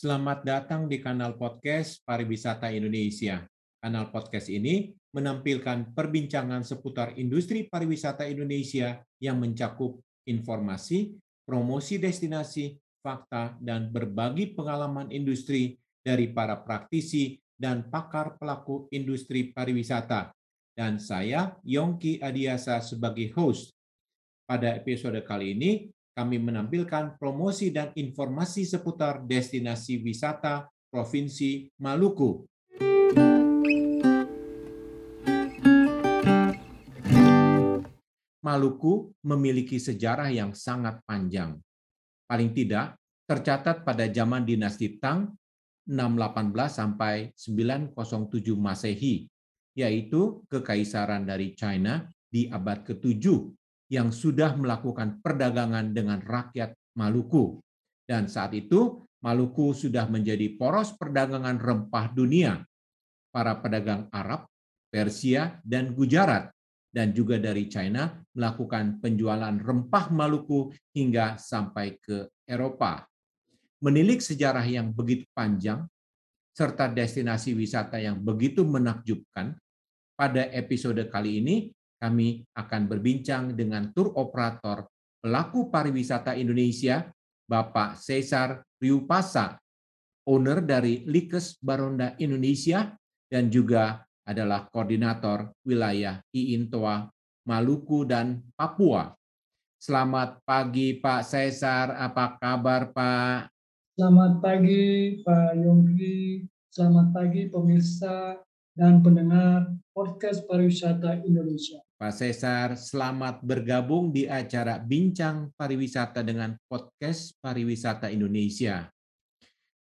Selamat datang di kanal podcast Pariwisata Indonesia. Kanal podcast ini menampilkan perbincangan seputar industri pariwisata Indonesia yang mencakup informasi, promosi destinasi, fakta, dan berbagi pengalaman industri dari para praktisi dan pakar pelaku industri pariwisata. Dan saya, Yongki Adiasa, sebagai host. Pada episode kali ini, kami menampilkan promosi dan informasi seputar destinasi wisata Provinsi Maluku. Maluku memiliki sejarah yang sangat panjang. Paling tidak, tercatat pada zaman dinasti Tang 618 sampai 907 Masehi, yaitu kekaisaran dari China di abad ke-7 yang sudah melakukan perdagangan dengan rakyat Maluku. Dan saat itu, Maluku sudah menjadi poros perdagangan rempah dunia. Para pedagang Arab, Persia, dan Gujarat, dan juga dari China melakukan penjualan rempah Maluku hingga sampai ke Eropa. Menilik sejarah yang begitu panjang, serta destinasi wisata yang begitu menakjubkan, pada episode kali ini kami akan berbincang dengan tur operator pelaku pariwisata Indonesia, Bapak Cesar Riupasa, owner dari Likes Baronda Indonesia, dan juga adalah koordinator wilayah Iintoa, Maluku, dan Papua. Selamat pagi Pak Cesar, apa kabar Pak? Selamat pagi Pak Yongki, selamat pagi pemirsa dan pendengar podcast pariwisata Indonesia. Pak Cesar, selamat bergabung di acara Bincang Pariwisata dengan Podcast Pariwisata Indonesia.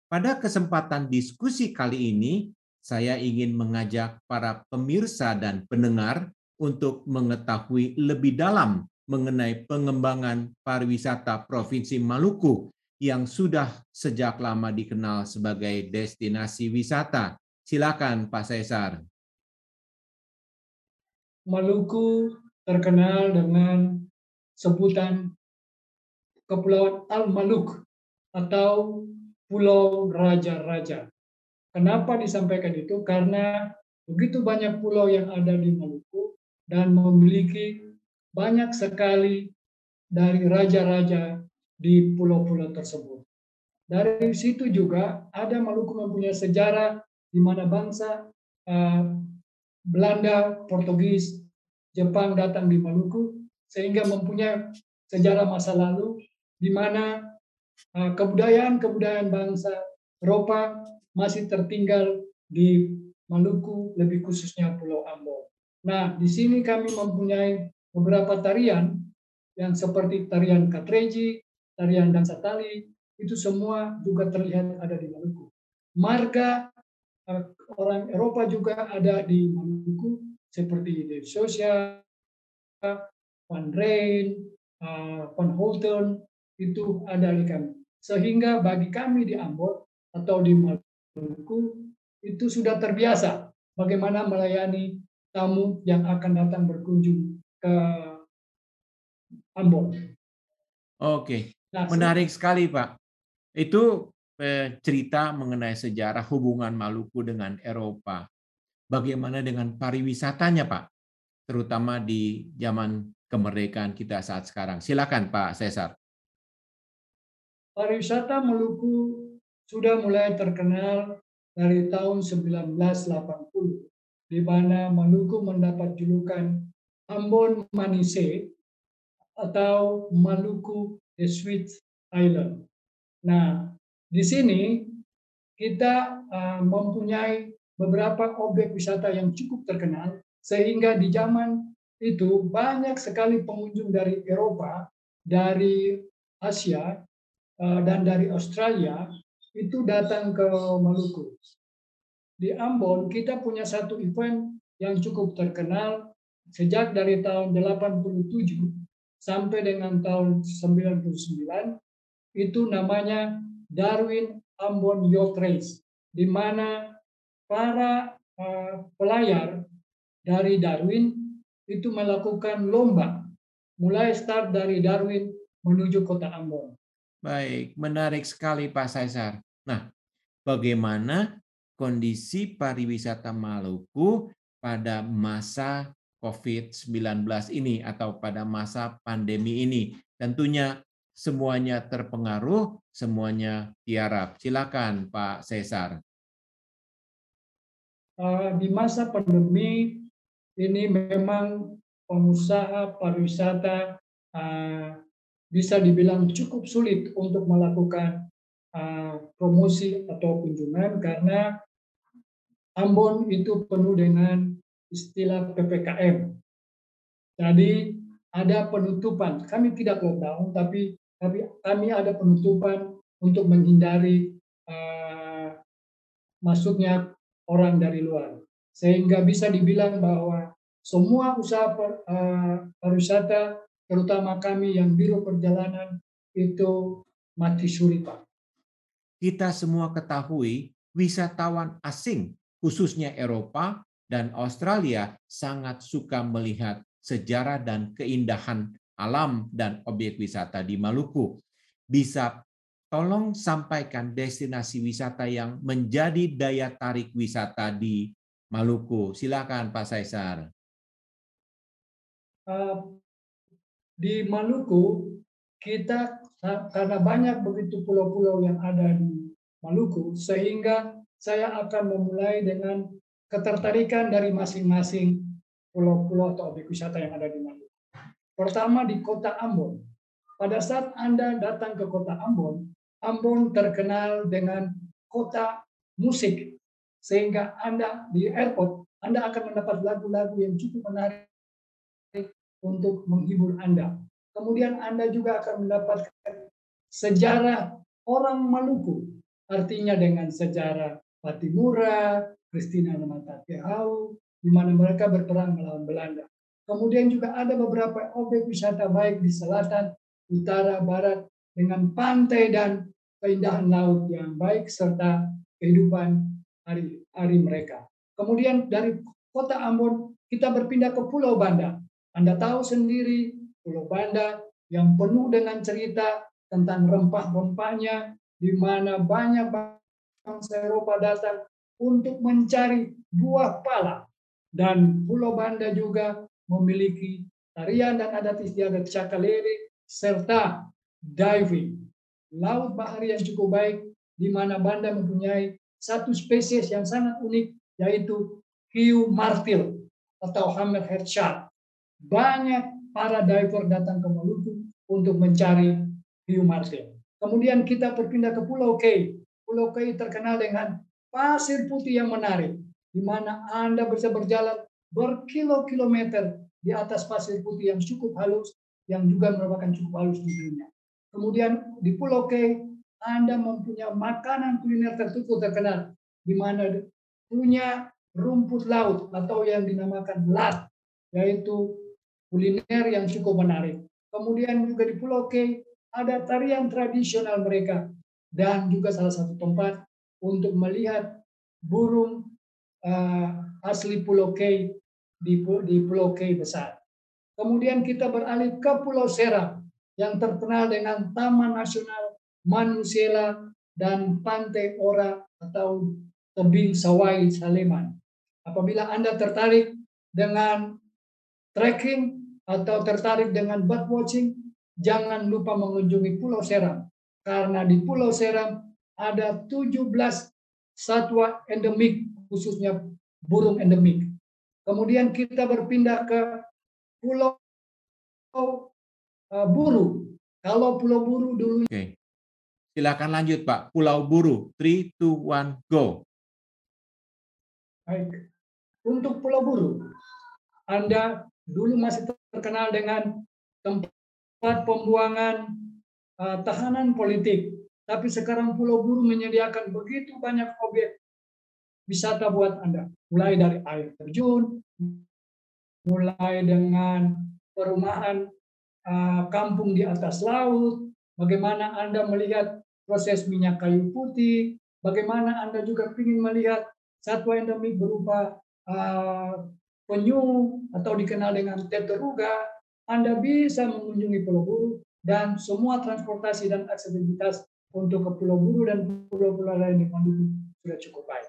Pada kesempatan diskusi kali ini, saya ingin mengajak para pemirsa dan pendengar untuk mengetahui lebih dalam mengenai pengembangan pariwisata Provinsi Maluku yang sudah sejak lama dikenal sebagai destinasi wisata. Silakan Pak Cesar. Maluku terkenal dengan sebutan Kepulauan Al-Maluk atau Pulau Raja-Raja. Kenapa disampaikan itu? Karena begitu banyak pulau yang ada di Maluku dan memiliki banyak sekali dari raja-raja di pulau-pulau tersebut. Dari situ juga ada Maluku mempunyai sejarah di mana bangsa uh, Belanda, Portugis, Jepang datang di Maluku sehingga mempunyai sejarah masa lalu di mana uh, kebudayaan-kebudayaan bangsa Eropa masih tertinggal di Maluku, lebih khususnya Pulau Ambon. Nah, di sini kami mempunyai beberapa tarian yang seperti tarian Katreji, tarian dansa tali, itu semua juga terlihat ada di Maluku. Marga Eh, orang Eropa juga ada di Maluku seperti Dave Sosia, Van Rijn, eh, Van Holten itu ada di kami. Sehingga bagi kami di Ambon atau di Maluku itu sudah terbiasa bagaimana melayani tamu yang akan datang berkunjung ke Ambon. Oke, nah, menarik sekali Pak. Itu cerita mengenai sejarah hubungan Maluku dengan Eropa. Bagaimana dengan pariwisatanya, Pak? Terutama di zaman kemerdekaan kita saat sekarang. Silakan, Pak Cesar. Pariwisata Maluku sudah mulai terkenal dari tahun 1980, di mana Maluku mendapat julukan Ambon Manise atau Maluku the Sweet Island. Nah, di sini kita uh, mempunyai beberapa objek wisata yang cukup terkenal sehingga di zaman itu banyak sekali pengunjung dari Eropa, dari Asia uh, dan dari Australia itu datang ke Maluku. Di Ambon kita punya satu event yang cukup terkenal sejak dari tahun 87 sampai dengan tahun 99 itu namanya Darwin Ambon Yacht Race, di mana para uh, pelayar dari Darwin itu melakukan lomba, mulai start dari Darwin menuju kota Ambon. Baik, menarik sekali Pak Saisar. Nah, bagaimana kondisi pariwisata Maluku pada masa COVID-19 ini atau pada masa pandemi ini. Tentunya semuanya terpengaruh, semuanya tiarap. Silakan Pak Cesar. Uh, di masa pandemi ini memang pengusaha pariwisata uh, bisa dibilang cukup sulit untuk melakukan uh, promosi atau kunjungan karena Ambon itu penuh dengan istilah PPKM. Jadi ada penutupan. Kami tidak lockdown, tapi tapi kami ada penutupan untuk menghindari uh, masuknya orang dari luar. Sehingga bisa dibilang bahwa semua usaha per, uh, pariwisata, terutama kami yang biro perjalanan, itu mati suri, Pak. Kita semua ketahui wisatawan asing, khususnya Eropa dan Australia, sangat suka melihat sejarah dan keindahan alam dan objek wisata di Maluku. Bisa tolong sampaikan destinasi wisata yang menjadi daya tarik wisata di Maluku. Silakan Pak Saisar. Uh, di Maluku kita karena banyak begitu pulau-pulau yang ada di Maluku sehingga saya akan memulai dengan ketertarikan dari masing-masing pulau-pulau atau objek wisata yang ada di Maluku. Pertama di kota Ambon. Pada saat Anda datang ke kota Ambon, Ambon terkenal dengan kota musik. Sehingga Anda di airport, Anda akan mendapat lagu-lagu yang cukup menarik untuk menghibur Anda. Kemudian Anda juga akan mendapatkan sejarah orang Maluku. Artinya dengan sejarah Patimura, Christina Namatapehau, di mana mereka berperang melawan Belanda. Kemudian juga ada beberapa objek wisata baik di selatan, utara, barat dengan pantai dan keindahan laut yang baik serta kehidupan hari-hari mereka. Kemudian dari kota Ambon kita berpindah ke Pulau Banda. Anda tahu sendiri Pulau Banda yang penuh dengan cerita tentang rempah-rempahnya di mana banyak bangsa Eropa datang untuk mencari buah pala dan Pulau Banda juga memiliki tarian dan adat istiadat cakalele serta diving. Laut bahari yang cukup baik di mana Banda mempunyai satu spesies yang sangat unik yaitu hiu martil atau hammerhead shark. Banyak para diver datang ke Maluku untuk mencari hiu martil. Kemudian kita berpindah ke Pulau K. Pulau K terkenal dengan pasir putih yang menarik, di mana Anda bisa berjalan berkilo-kilometer di atas pasir putih yang cukup halus, yang juga merupakan cukup halus di dunia. Kemudian di Pulau K, Anda mempunyai makanan kuliner tertentu terkenal, di mana punya rumput laut atau yang dinamakan lat, yaitu kuliner yang cukup menarik. Kemudian juga di Pulau K ada tarian tradisional mereka dan juga salah satu tempat untuk melihat burung uh, asli Pulau K di, di Pulau K besar. Kemudian kita beralih ke Pulau Seram yang terkenal dengan Taman Nasional Manusela dan Pantai Ora atau tebing Sawai Saleman. Apabila Anda tertarik dengan trekking atau tertarik dengan bird watching, jangan lupa mengunjungi Pulau Seram. Karena di Pulau Seram ada 17 satwa endemik, khususnya burung endemik. Kemudian kita berpindah ke Pulau uh, Buru. Kalau Pulau Buru dulu. Oke. Silakan lanjut Pak. Pulau Buru. 3, 2, 1, go. Baik. Untuk Pulau Buru, Anda dulu masih terkenal dengan tempat pembuangan uh, tahanan politik. Tapi sekarang Pulau Buru menyediakan begitu banyak objek wisata buat Anda. Mulai dari air terjun, mulai dengan perumahan uh, kampung di atas laut, bagaimana Anda melihat proses minyak kayu putih, bagaimana Anda juga ingin melihat satwa endemik berupa uh, penyu atau dikenal dengan teteruga, Anda bisa mengunjungi Pulau Buru dan semua transportasi dan aksesibilitas untuk ke Pulau Buru dan pulau-pulau lain di Maluku sudah cukup baik.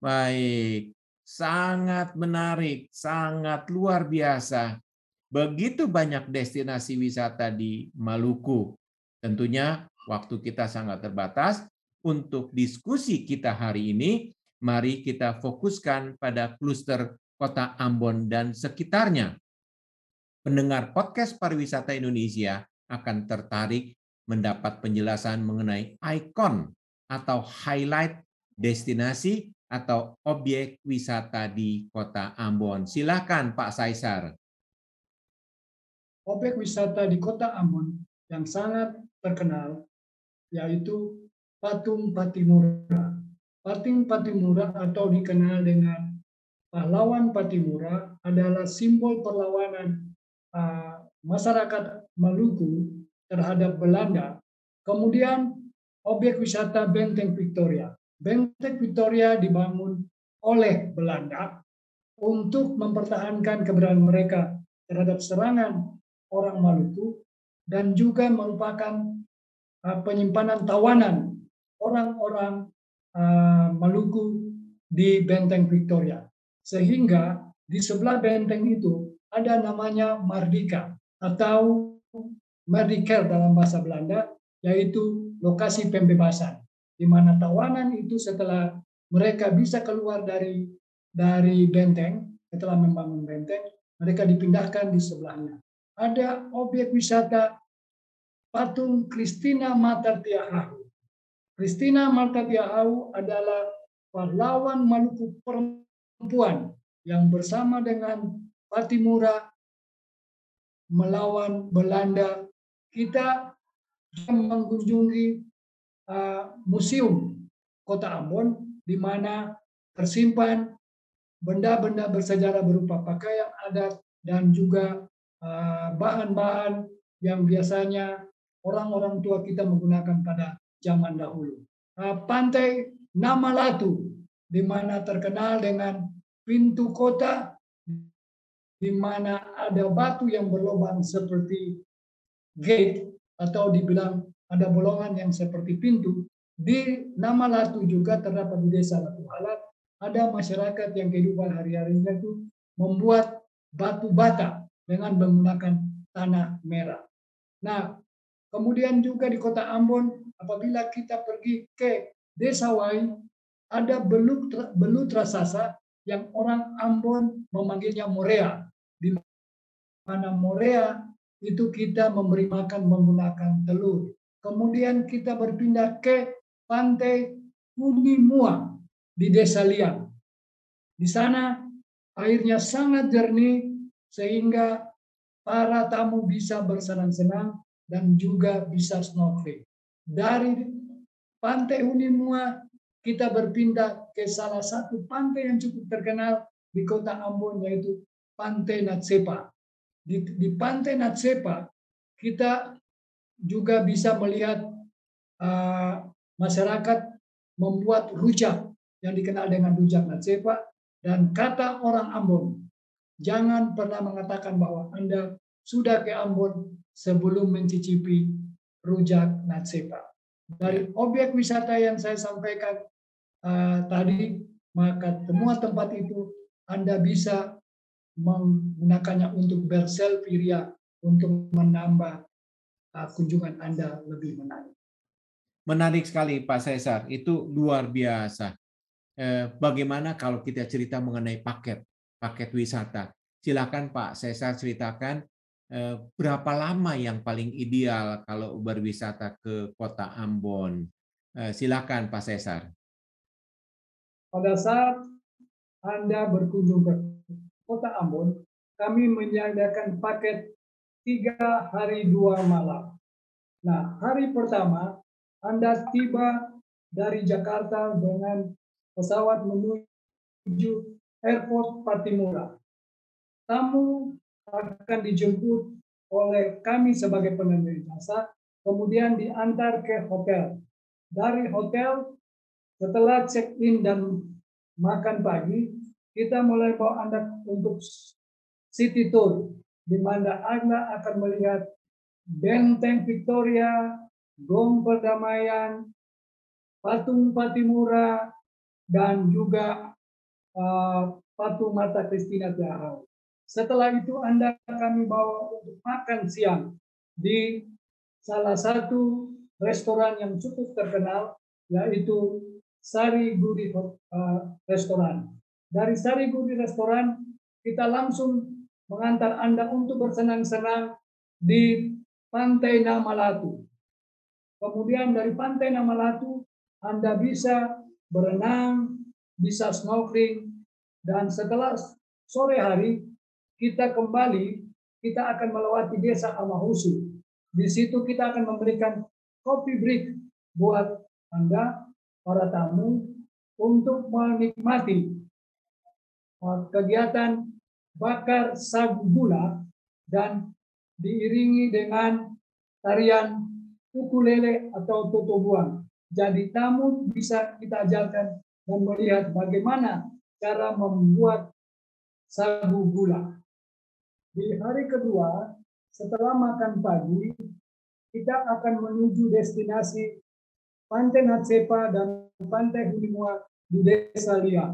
Baik, sangat menarik, sangat luar biasa. Begitu banyak destinasi wisata di Maluku. Tentunya waktu kita sangat terbatas. Untuk diskusi kita hari ini, mari kita fokuskan pada kluster kota Ambon dan sekitarnya. Pendengar podcast pariwisata Indonesia akan tertarik mendapat penjelasan mengenai ikon atau highlight destinasi atau objek wisata di kota Ambon. Silakan Pak Saisar. Objek wisata di kota Ambon yang sangat terkenal yaitu Patung Patimura. Patung Patimura atau dikenal dengan pahlawan Patimura adalah simbol perlawanan uh, masyarakat Maluku terhadap Belanda. Kemudian objek wisata Benteng Victoria. Benteng Victoria dibangun oleh Belanda untuk mempertahankan keberadaan mereka terhadap serangan orang Maluku dan juga merupakan uh, penyimpanan tawanan orang-orang uh, Maluku di Benteng Victoria. Sehingga di sebelah benteng itu ada namanya Mardika atau Mardikel dalam bahasa Belanda, yaitu lokasi pembebasan, di mana tawanan itu setelah mereka bisa keluar dari dari benteng, setelah membangun benteng, mereka dipindahkan di sebelahnya. Ada objek wisata patung Kristina Mata Tiahahu Christina Marta Tiahau adalah pahlawan Maluku perempuan yang bersama dengan Patimura melawan Belanda. Kita mengunjungi uh, museum Kota Ambon di mana tersimpan benda-benda bersejarah berupa pakaian adat dan juga uh, bahan-bahan yang biasanya orang-orang tua kita menggunakan pada zaman dahulu. Ah, pantai Nama Latu, di mana terkenal dengan pintu kota, di mana ada batu yang berlubang seperti gate atau dibilang ada bolongan yang seperti pintu. Di Nama Latu juga terdapat di desa Latu Halat, ada masyarakat yang kehidupan hari-harinya itu membuat batu bata dengan menggunakan tanah merah. Nah, kemudian juga di kota Ambon apabila kita pergi ke desa Wai, ada belut belut raksasa yang orang Ambon memanggilnya morea. Di mana morea itu kita memberi makan menggunakan telur. Kemudian kita berpindah ke pantai Kunimua di desa Liang. Di sana airnya sangat jernih sehingga para tamu bisa bersenang-senang dan juga bisa snorkeling. Dari pantai Unimua kita berpindah ke salah satu pantai yang cukup terkenal di kota Ambon yaitu Pantai Natsepa. Di, di Pantai Natsepa kita juga bisa melihat uh, masyarakat membuat rujak yang dikenal dengan rujak Natsepa dan kata orang Ambon jangan pernah mengatakan bahwa Anda sudah ke Ambon sebelum mencicipi rujak Natsepa. Dari ya. objek wisata yang saya sampaikan uh, tadi, maka semua tempat itu Anda bisa menggunakannya untuk berselfie ria untuk menambah kunjungan Anda lebih menarik. Menarik sekali Pak Cesar, itu luar biasa. Eh, bagaimana kalau kita cerita mengenai paket, paket wisata? Silakan Pak Cesar ceritakan Eh, berapa lama yang paling ideal kalau berwisata ke kota Ambon? Eh, silakan Pak Cesar. Pada saat Anda berkunjung ke kota Ambon, kami menyediakan paket tiga hari dua malam. Nah, hari pertama Anda tiba dari Jakarta dengan pesawat menuju Airport Patimura. Tamu akan dijemput oleh kami sebagai penerima jasa, kemudian diantar ke hotel. Dari hotel, setelah check-in dan makan pagi, kita mulai bawa Anda untuk city tour, di mana Anda akan melihat Benteng Victoria, gong perdamaian, patung Patimura, dan juga uh, patung Mata Kristina Tiahau. Setelah itu Anda kami bawa untuk makan siang di salah satu restoran yang cukup terkenal yaitu Sari Guri uh, Restoran. Dari Sari Guri Restoran kita langsung mengantar Anda untuk bersenang-senang di Pantai Namalatu. Kemudian dari Pantai Namalatu Anda bisa berenang, bisa snorkeling, dan setelah sore hari kita kembali, kita akan melewati desa Amahusu. Di situ kita akan memberikan kopi break buat Anda, para tamu, untuk menikmati kegiatan bakar sagu gula dan diiringi dengan tarian ukulele atau totobuan. Jadi tamu bisa kita ajarkan dan melihat bagaimana cara membuat sagu gula. Di hari kedua, setelah makan pagi, kita akan menuju destinasi Pantai Natsepa dan Pantai Hunimua di Desa Lia.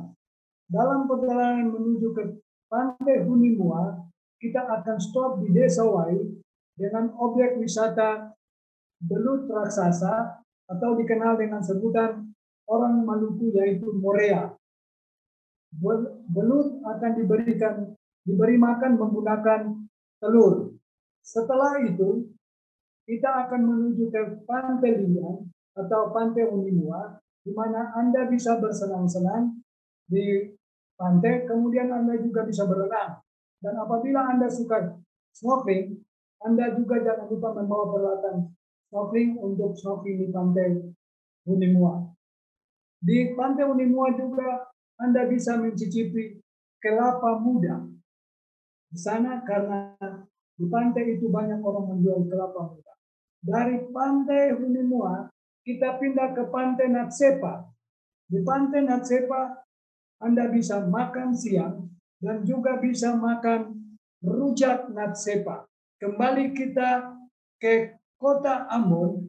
Dalam perjalanan menuju ke Pantai Hunimua, kita akan stop di Desa Wai dengan objek wisata Belut Raksasa atau dikenal dengan sebutan orang Maluku yaitu Morea. Belut akan diberikan diberi makan menggunakan telur. Setelah itu, kita akan menuju ke Pantai Lian atau Pantai Unimua, di mana Anda bisa bersenang-senang di pantai, kemudian Anda juga bisa berenang. Dan apabila Anda suka snorkeling, Anda juga jangan lupa membawa peralatan snorkeling untuk snorkeling di pantai Unimua. Di pantai Unimua juga Anda bisa mencicipi kelapa muda. Di sana karena di pantai itu banyak orang menjual kelapa muda. Dari pantai Hunimua, kita pindah ke pantai Natsepa. Di pantai Natsepa, Anda bisa makan siang dan juga bisa makan rujak Natsepa. Kembali kita ke kota Ambon,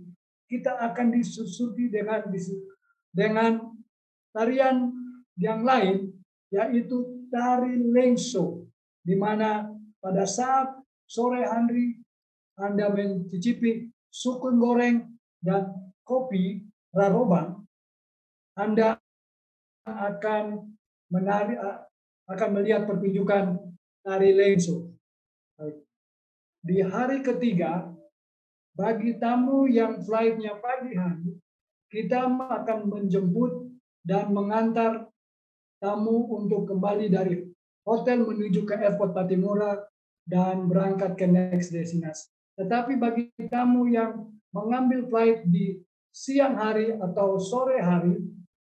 kita akan disusupi dengan dengan tarian yang lain, yaitu tari lengso, di mana pada saat sore hari Anda mencicipi sukun goreng, dan kopi rarobang, Anda akan menari, akan melihat pertunjukan tari lengso. Di hari ketiga, bagi tamu yang flightnya pagi hari, kita akan menjemput dan mengantar tamu untuk kembali dari hotel menuju ke airport Patimura dan berangkat ke next destinasi. Tetapi bagi tamu yang mengambil flight di siang hari atau sore hari,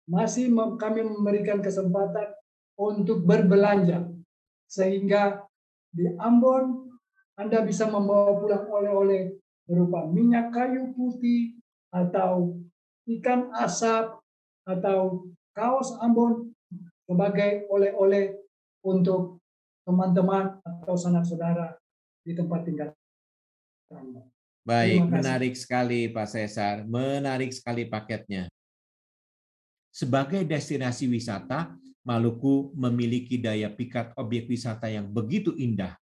masih kami memberikan kesempatan untuk berbelanja. Sehingga di Ambon, Anda bisa membawa pulang oleh-oleh berupa minyak kayu putih, atau ikan asap, atau kaos Ambon sebagai oleh-oleh untuk teman-teman atau sanak saudara di tempat tinggal. Baik, menarik sekali Pak Cesar, menarik sekali paketnya. Sebagai destinasi wisata, Maluku memiliki daya pikat objek wisata yang begitu indah.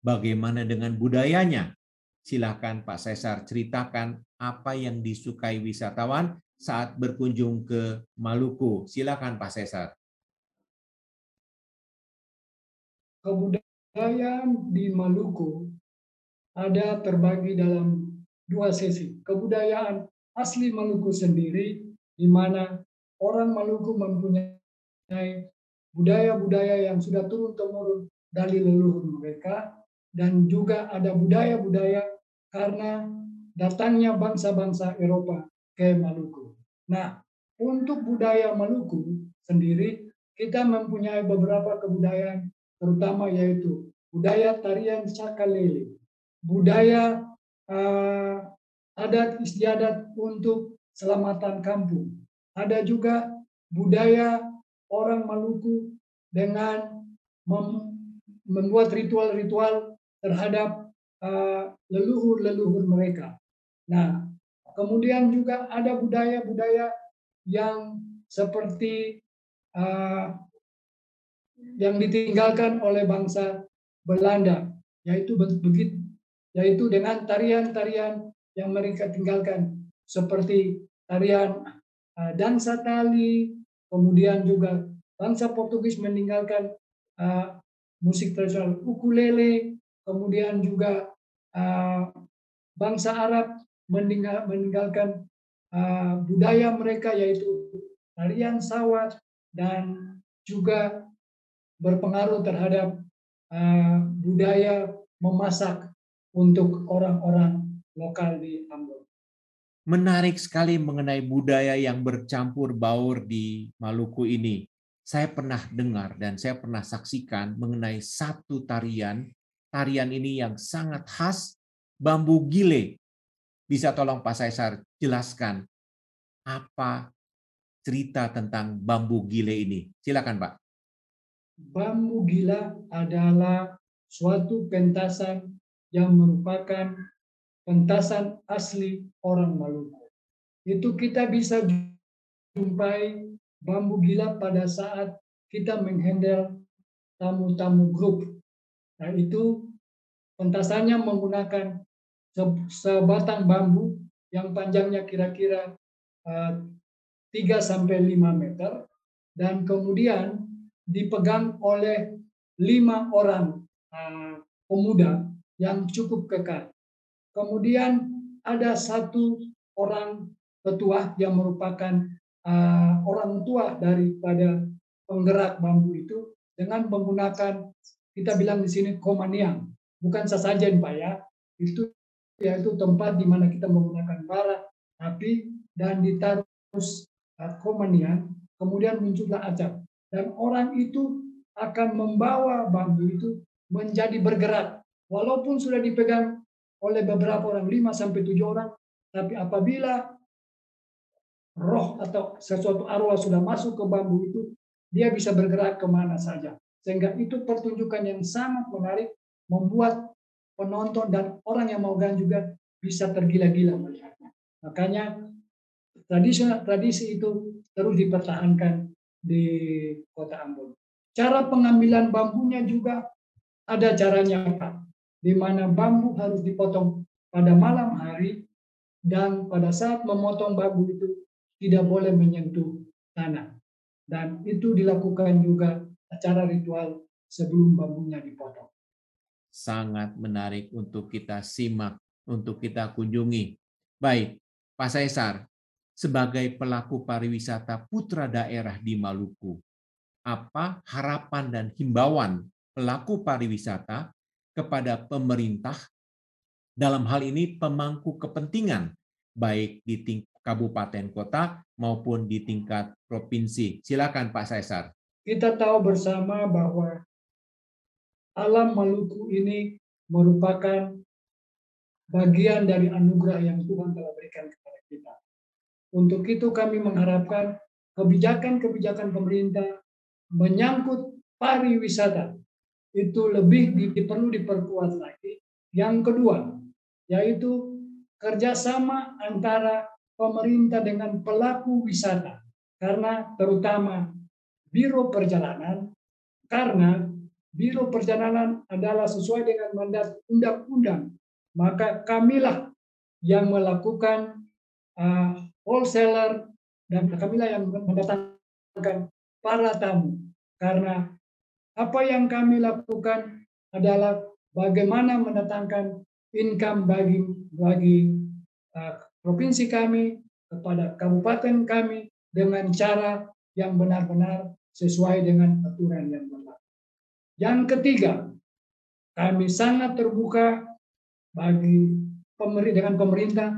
Bagaimana dengan budayanya? Silakan Pak Cesar ceritakan apa yang disukai wisatawan saat berkunjung ke Maluku. Silakan Pak Cesar. Kebudayaan di Maluku ada terbagi dalam dua sesi. Kebudayaan asli Maluku sendiri, di mana orang Maluku mempunyai budaya-budaya yang sudah turun-temurun dari leluhur mereka, dan juga ada budaya-budaya karena datangnya bangsa-bangsa Eropa ke Maluku. Nah, untuk budaya Maluku sendiri, kita mempunyai beberapa kebudayaan, terutama yaitu budaya tarian Sakalele, budaya uh, adat istiadat untuk selamatan kampung. Ada juga budaya orang Maluku dengan mem membuat ritual-ritual terhadap leluhur-leluhur uh, mereka. Nah, Kemudian juga ada budaya-budaya yang seperti uh, yang ditinggalkan oleh bangsa Belanda, yaitu begitu, yaitu dengan tarian-tarian yang mereka tinggalkan seperti tarian dansa tali, kemudian juga bangsa Portugis meninggalkan uh, musik tradisional ukulele, kemudian juga uh, bangsa Arab meninggal, meninggalkan uh, budaya mereka yaitu tarian sawat dan juga berpengaruh terhadap uh, budaya memasak untuk orang-orang lokal di Ambon. Menarik sekali mengenai budaya yang bercampur baur di Maluku ini. Saya pernah dengar dan saya pernah saksikan mengenai satu tarian. Tarian ini yang sangat khas bambu gile bisa tolong Pak Saisar jelaskan apa cerita tentang bambu gile ini? Silakan Pak. Bambu gila adalah suatu pentasan yang merupakan pentasan asli orang Maluku. Itu kita bisa jumpai bambu gila pada saat kita menghandle tamu-tamu grup. Nah itu pentasannya menggunakan sebatang bambu yang panjangnya kira-kira 3 eh, sampai 5 meter dan kemudian dipegang oleh lima orang eh, pemuda yang cukup kekal. Kemudian ada satu orang petua yang merupakan eh, orang tua daripada penggerak bambu itu dengan menggunakan kita bilang di sini komaniang, bukan sesajen Pak ya, itu yaitu tempat di mana kita menggunakan bara, api, dan ditaruh komanian, kemudian muncullah acap. Dan orang itu akan membawa bambu itu menjadi bergerak. Walaupun sudah dipegang oleh beberapa orang, 5 sampai 7 orang, tapi apabila roh atau sesuatu arwah sudah masuk ke bambu itu, dia bisa bergerak ke mana saja. Sehingga itu pertunjukan yang sangat menarik, membuat penonton dan orang yang mau gan juga bisa tergila-gila melihatnya. Makanya tradisi tradisi itu terus dipertahankan di kota Ambon. Cara pengambilan bambunya juga ada caranya Pak, di mana bambu harus dipotong pada malam hari dan pada saat memotong bambu itu tidak boleh menyentuh tanah. Dan itu dilakukan juga acara ritual sebelum bambunya dipotong sangat menarik untuk kita simak, untuk kita kunjungi. Baik, Pak Saisar, sebagai pelaku pariwisata putra daerah di Maluku, apa harapan dan himbauan pelaku pariwisata kepada pemerintah dalam hal ini pemangku kepentingan baik di tingkat kabupaten kota maupun di tingkat provinsi. Silakan Pak Saisar. Kita tahu bersama bahwa alam Maluku ini merupakan bagian dari anugerah yang Tuhan telah berikan kepada kita. Untuk itu kami mengharapkan kebijakan-kebijakan pemerintah menyangkut pariwisata itu lebih perlu diperkuat lagi. Yang kedua, yaitu kerjasama antara pemerintah dengan pelaku wisata. Karena terutama Biro Perjalanan, karena Biro Perjalanan adalah sesuai dengan mandat undang-undang, maka kamilah yang melakukan uh, wholesaler dan kamilah yang mendatangkan para tamu. Karena apa yang kami lakukan adalah bagaimana mendatangkan income bagi bagi uh, provinsi kami kepada kabupaten kami dengan cara yang benar-benar sesuai dengan aturan yang berlaku. Yang ketiga, kami sangat terbuka bagi pemerintah dengan pemerintah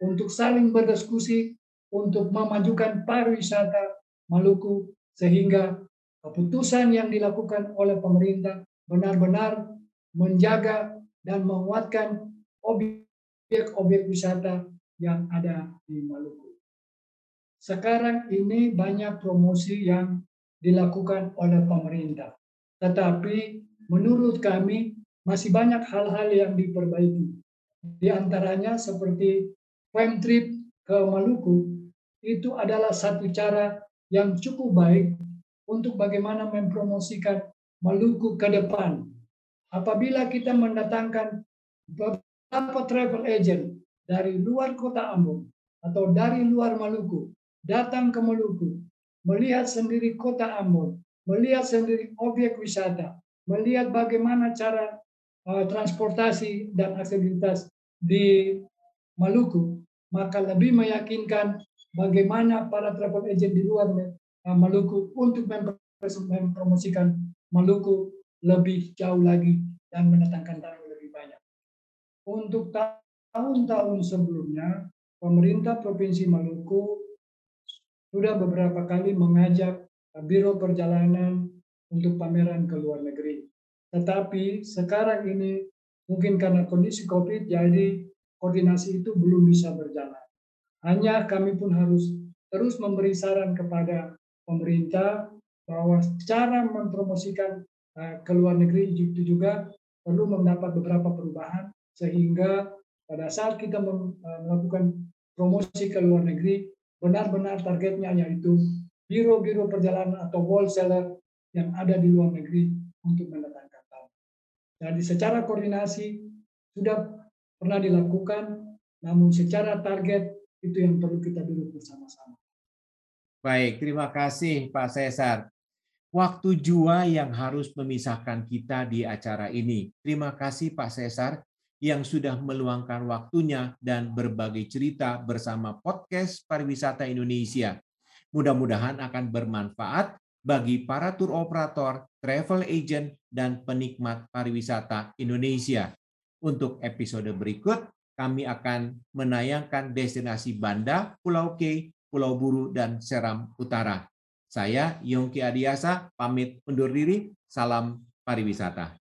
untuk saling berdiskusi untuk memajukan pariwisata Maluku sehingga keputusan yang dilakukan oleh pemerintah benar-benar menjaga dan menguatkan objek-objek wisata yang ada di Maluku. Sekarang ini banyak promosi yang dilakukan oleh pemerintah. Tetapi menurut kami masih banyak hal-hal yang diperbaiki. Di antaranya seperti farm trip ke Maluku itu adalah satu cara yang cukup baik untuk bagaimana mempromosikan Maluku ke depan. Apabila kita mendatangkan beberapa travel agent dari luar kota Ambon atau dari luar Maluku datang ke Maluku, melihat sendiri kota Ambon, melihat sendiri objek wisata, melihat bagaimana cara uh, transportasi dan aksesibilitas di Maluku, maka lebih meyakinkan bagaimana para travel agent di luar Maluku untuk mempromosikan Maluku lebih jauh lagi dan mendatangkan tamu lebih banyak. Untuk tahun-tahun sebelumnya, pemerintah Provinsi Maluku sudah beberapa kali mengajak Biro Perjalanan untuk pameran ke luar negeri. Tetapi sekarang ini mungkin karena kondisi COVID, jadi koordinasi itu belum bisa berjalan. Hanya kami pun harus terus memberi saran kepada pemerintah bahwa cara mempromosikan uh, ke luar negeri itu juga perlu mendapat beberapa perubahan sehingga pada saat kita eh, melakukan promosi ke luar negeri benar-benar targetnya yaitu biro-biro perjalanan atau wholesaler yang ada di luar negeri untuk mendatangkan tamu. Jadi secara koordinasi sudah pernah dilakukan, namun secara target itu yang perlu kita duduk bersama-sama. Baik, terima kasih Pak Cesar. Waktu jua yang harus memisahkan kita di acara ini. Terima kasih Pak Cesar yang sudah meluangkan waktunya dan berbagi cerita bersama podcast Pariwisata Indonesia. Mudah-mudahan akan bermanfaat bagi para tour operator, travel agent, dan penikmat pariwisata Indonesia. Untuk episode berikut, kami akan menayangkan destinasi Banda, Pulau K, Pulau Buru, dan Seram Utara. Saya Yongki Adiasa, pamit undur diri. Salam pariwisata.